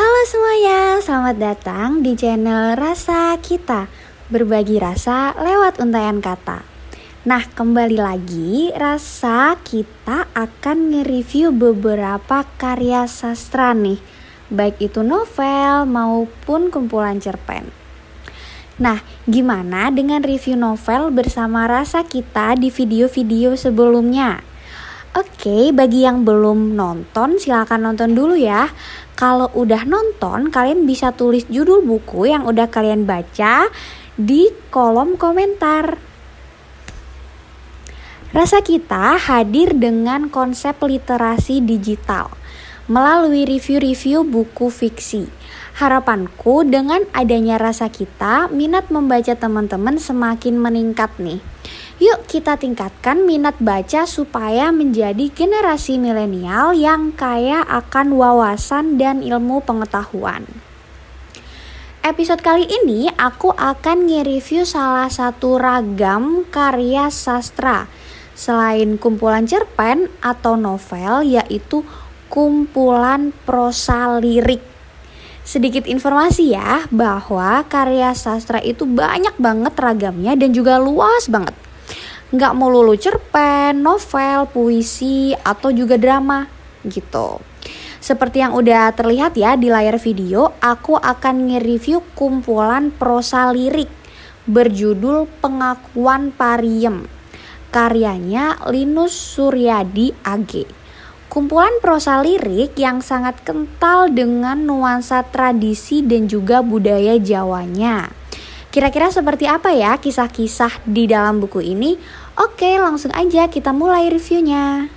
Halo semuanya, selamat datang di channel Rasa Kita Berbagi rasa lewat untayan kata Nah kembali lagi, Rasa Kita akan nge-review beberapa karya sastra nih Baik itu novel maupun kumpulan cerpen Nah, gimana dengan review novel bersama rasa kita di video-video sebelumnya? Oke, bagi yang belum nonton silahkan nonton dulu ya. Kalau udah nonton, kalian bisa tulis judul buku yang udah kalian baca di kolom komentar. Rasa kita hadir dengan konsep literasi digital melalui review-review buku fiksi. Harapanku dengan adanya rasa kita, minat membaca teman-teman semakin meningkat nih. Yuk kita tingkatkan minat baca supaya menjadi generasi milenial yang kaya akan wawasan dan ilmu pengetahuan. Episode kali ini aku akan nge-review salah satu ragam karya sastra selain kumpulan cerpen atau novel yaitu kumpulan prosa lirik. Sedikit informasi ya bahwa karya sastra itu banyak banget ragamnya dan juga luas banget nggak melulu cerpen, novel, puisi, atau juga drama gitu. Seperti yang udah terlihat ya di layar video, aku akan nge-review kumpulan prosa lirik berjudul Pengakuan Pariem. Karyanya Linus Suryadi AG. Kumpulan prosa lirik yang sangat kental dengan nuansa tradisi dan juga budaya Jawanya. Kira-kira seperti apa ya kisah-kisah di dalam buku ini? Oke, langsung aja kita mulai reviewnya.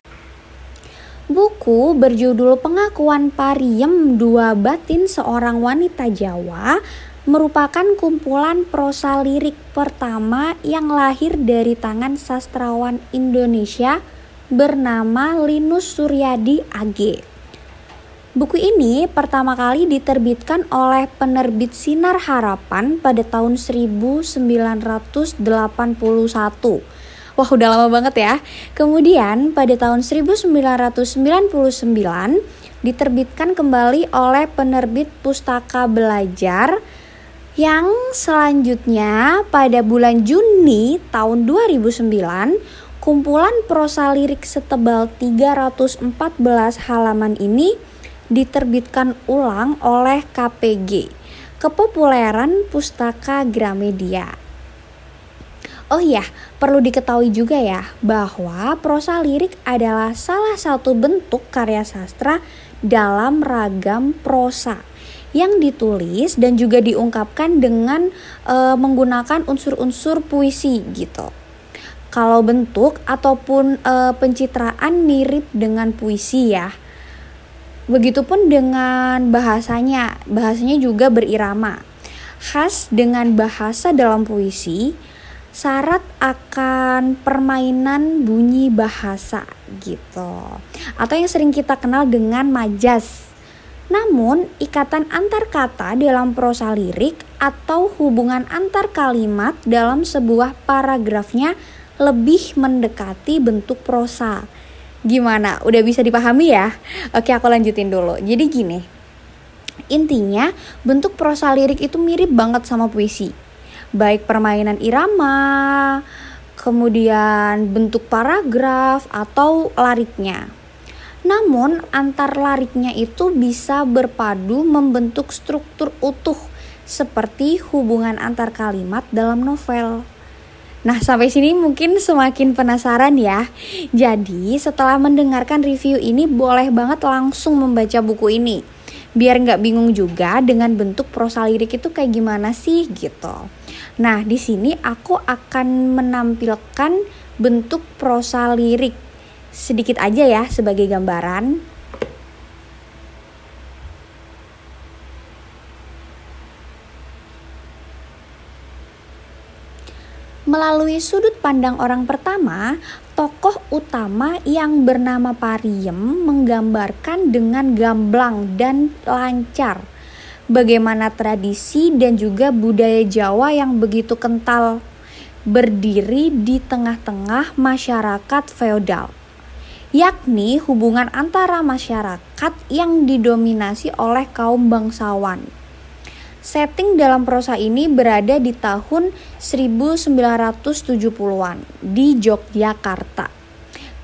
Buku berjudul Pengakuan Pariem Dua Batin Seorang Wanita Jawa merupakan kumpulan prosa lirik pertama yang lahir dari tangan sastrawan Indonesia bernama Linus Suryadi AG. Buku ini pertama kali diterbitkan oleh penerbit Sinar Harapan pada tahun 1981. Wah udah lama banget ya. Kemudian pada tahun 1999 diterbitkan kembali oleh penerbit Pustaka Belajar yang selanjutnya pada bulan Juni tahun 2009 kumpulan prosa lirik setebal 314 halaman ini diterbitkan ulang oleh KPG, Kepopuleran Pustaka Gramedia. Oh iya, perlu diketahui juga ya bahwa prosa lirik adalah salah satu bentuk karya sastra dalam ragam prosa yang ditulis dan juga diungkapkan dengan e, menggunakan unsur-unsur puisi gitu. Kalau bentuk ataupun e, pencitraan mirip dengan puisi ya. Begitupun dengan bahasanya, bahasanya juga berirama. Khas dengan bahasa dalam puisi, syarat akan permainan bunyi bahasa gitu. Atau yang sering kita kenal dengan majas. Namun, ikatan antar kata dalam prosa lirik atau hubungan antar kalimat dalam sebuah paragrafnya lebih mendekati bentuk prosa Gimana? Udah bisa dipahami ya? Oke, aku lanjutin dulu. Jadi gini. Intinya, bentuk prosa lirik itu mirip banget sama puisi. Baik permainan irama, kemudian bentuk paragraf atau lariknya. Namun, antar lariknya itu bisa berpadu membentuk struktur utuh seperti hubungan antar kalimat dalam novel. Nah, sampai sini mungkin semakin penasaran ya. Jadi, setelah mendengarkan review ini, boleh banget langsung membaca buku ini. Biar nggak bingung juga dengan bentuk prosa lirik itu kayak gimana sih gitu. Nah, di sini aku akan menampilkan bentuk prosa lirik sedikit aja ya sebagai gambaran. Melalui sudut pandang orang pertama, tokoh utama yang bernama Pariem menggambarkan dengan gamblang dan lancar bagaimana tradisi dan juga budaya Jawa yang begitu kental berdiri di tengah-tengah masyarakat feodal yakni hubungan antara masyarakat yang didominasi oleh kaum bangsawan. Setting dalam prosa ini berada di tahun 1970-an di Yogyakarta.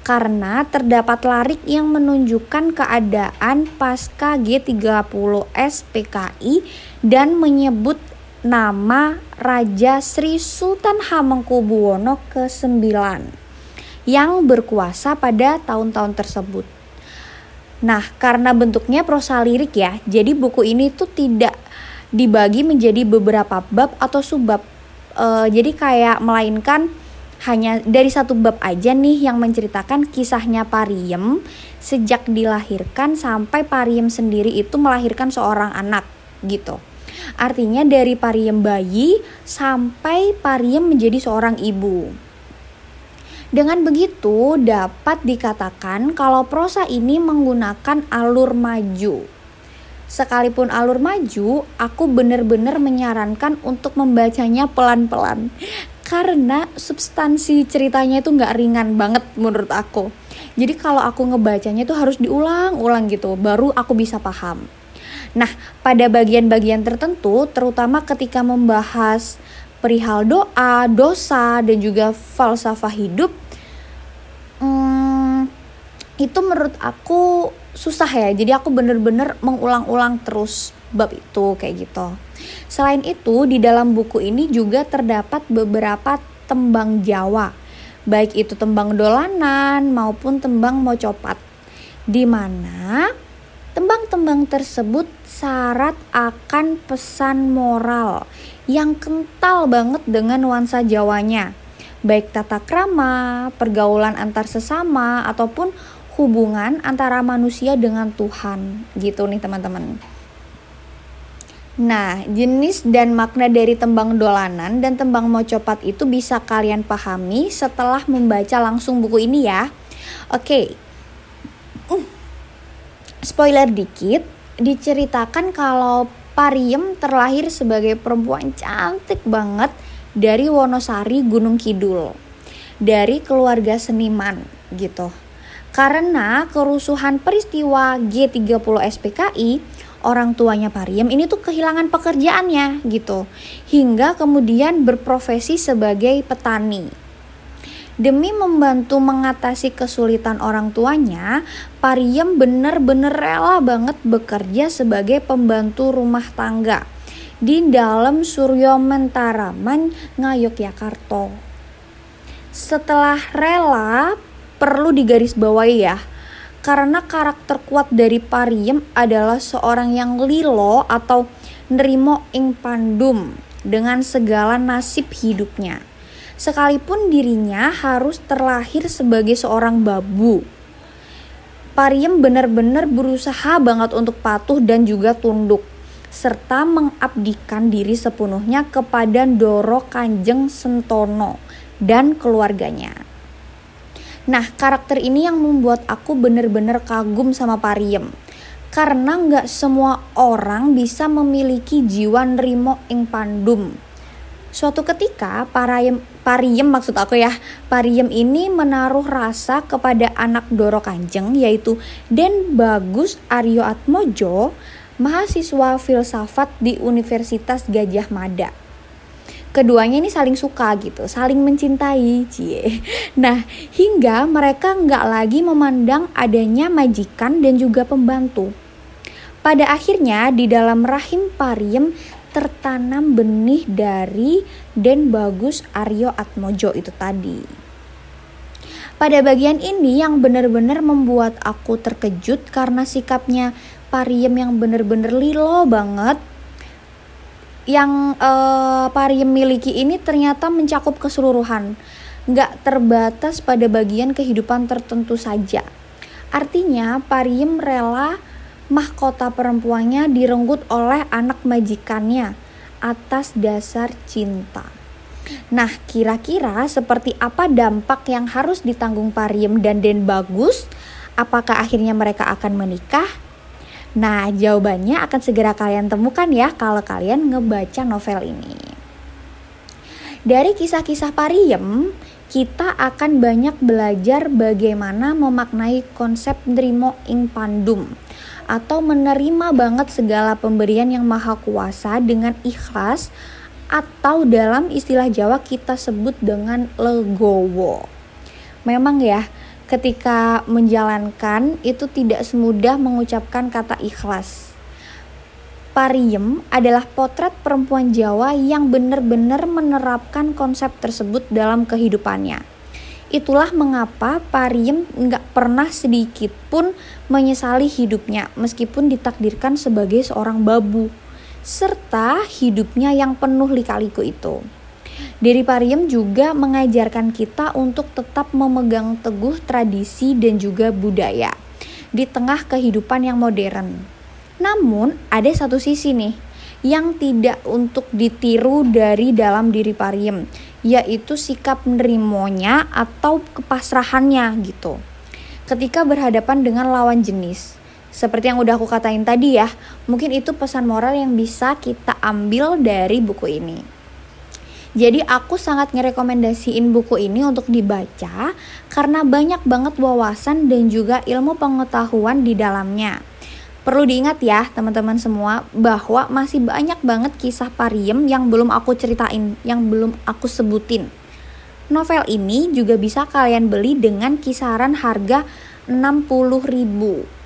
Karena terdapat larik yang menunjukkan keadaan pasca G30S PKI dan menyebut nama Raja Sri Sultan Hamengkubuwono ke-9 yang berkuasa pada tahun-tahun tersebut. Nah, karena bentuknya prosa lirik ya, jadi buku ini tuh tidak dibagi menjadi beberapa bab atau subbab. Uh, jadi kayak melainkan hanya dari satu bab aja nih yang menceritakan kisahnya Pariem sejak dilahirkan sampai Pariem sendiri itu melahirkan seorang anak gitu. Artinya dari Pariem bayi sampai Pariem menjadi seorang ibu. Dengan begitu dapat dikatakan kalau prosa ini menggunakan alur maju sekalipun alur maju, aku benar-benar menyarankan untuk membacanya pelan-pelan. Karena substansi ceritanya itu nggak ringan banget menurut aku. Jadi kalau aku ngebacanya itu harus diulang-ulang gitu, baru aku bisa paham. Nah, pada bagian-bagian tertentu, terutama ketika membahas perihal doa, dosa, dan juga falsafah hidup, hmm, itu menurut aku susah ya. Jadi aku bener-bener mengulang-ulang terus bab itu kayak gitu. Selain itu di dalam buku ini juga terdapat beberapa tembang Jawa. Baik itu tembang dolanan maupun tembang mocopat. Di mana tembang-tembang tersebut syarat akan pesan moral yang kental banget dengan nuansa Jawanya. Baik tata krama, pergaulan antar sesama ataupun hubungan antara manusia dengan Tuhan gitu nih teman-teman. Nah, jenis dan makna dari tembang dolanan dan tembang mocopat itu bisa kalian pahami setelah membaca langsung buku ini ya. Oke. Uh. Spoiler dikit, diceritakan kalau Pariem terlahir sebagai perempuan cantik banget dari Wonosari Gunung Kidul. Dari keluarga seniman gitu. Karena kerusuhan peristiwa G30 SPKI, orang tuanya Pariem ini tuh kehilangan pekerjaannya gitu. Hingga kemudian berprofesi sebagai petani. Demi membantu mengatasi kesulitan orang tuanya, Pariem bener-bener rela banget bekerja sebagai pembantu rumah tangga di dalam Suryo Mentaraman Ngayogyakarta. Setelah rela, perlu digarisbawahi ya. Karena karakter kuat dari Pariem adalah seorang yang lilo atau nerimo ing pandum dengan segala nasib hidupnya. Sekalipun dirinya harus terlahir sebagai seorang babu. Pariem benar-benar berusaha banget untuk patuh dan juga tunduk serta mengabdikan diri sepenuhnya kepada Doro Kanjeng Sentono dan keluarganya. Nah, karakter ini yang membuat aku bener-bener kagum sama Pariem. Karena nggak semua orang bisa memiliki jiwa nerimo ing pandum. Suatu ketika, Pariem, Pariem maksud aku ya, Pariem ini menaruh rasa kepada anak Doro Kanjeng yaitu Den Bagus Aryo Atmojo, mahasiswa filsafat di Universitas Gajah Mada keduanya ini saling suka gitu, saling mencintai, cie. Nah, hingga mereka nggak lagi memandang adanya majikan dan juga pembantu. Pada akhirnya di dalam rahim Pariem tertanam benih dari Den Bagus Aryo Atmojo itu tadi. Pada bagian ini yang benar-benar membuat aku terkejut karena sikapnya Pariem yang benar-benar lilo banget yang uh, Pariem miliki ini ternyata mencakup keseluruhan, nggak terbatas pada bagian kehidupan tertentu saja. Artinya Pariem rela mahkota perempuannya direnggut oleh anak majikannya atas dasar cinta. Nah, kira-kira seperti apa dampak yang harus ditanggung Pariem dan Den Bagus? Apakah akhirnya mereka akan menikah? Nah, jawabannya akan segera kalian temukan ya kalau kalian ngebaca novel ini. Dari kisah-kisah Pariem, kita akan banyak belajar bagaimana memaknai konsep Drimo ing pandum atau menerima banget segala pemberian yang maha kuasa dengan ikhlas atau dalam istilah Jawa kita sebut dengan legowo. Memang ya, ketika menjalankan itu tidak semudah mengucapkan kata ikhlas. Pariem adalah potret perempuan Jawa yang benar-benar menerapkan konsep tersebut dalam kehidupannya. Itulah mengapa Pariem nggak pernah sedikit pun menyesali hidupnya meskipun ditakdirkan sebagai seorang babu serta hidupnya yang penuh lika-liku itu. Diri Pariem juga mengajarkan kita untuk tetap memegang teguh tradisi dan juga budaya di tengah kehidupan yang modern. Namun ada satu sisi nih yang tidak untuk ditiru dari dalam diri Pariem, yaitu sikap nerimonya atau kepasrahannya gitu. Ketika berhadapan dengan lawan jenis. Seperti yang udah aku katain tadi ya, mungkin itu pesan moral yang bisa kita ambil dari buku ini. Jadi aku sangat ngerekomendasiin buku ini untuk dibaca karena banyak banget wawasan dan juga ilmu pengetahuan di dalamnya. Perlu diingat ya teman-teman semua bahwa masih banyak banget kisah pariem yang belum aku ceritain, yang belum aku sebutin. Novel ini juga bisa kalian beli dengan kisaran harga 60.000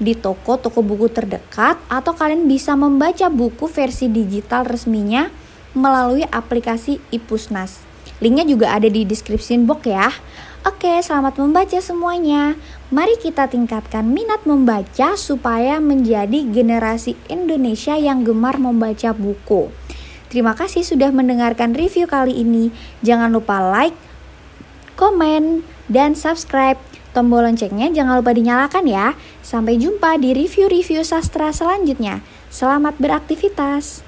di toko-toko buku terdekat atau kalian bisa membaca buku versi digital resminya melalui aplikasi Ipusnas. Linknya juga ada di description box ya. Oke, selamat membaca semuanya. Mari kita tingkatkan minat membaca supaya menjadi generasi Indonesia yang gemar membaca buku. Terima kasih sudah mendengarkan review kali ini. Jangan lupa like, komen, dan subscribe. Tombol loncengnya jangan lupa dinyalakan ya. Sampai jumpa di review-review sastra selanjutnya. Selamat beraktivitas.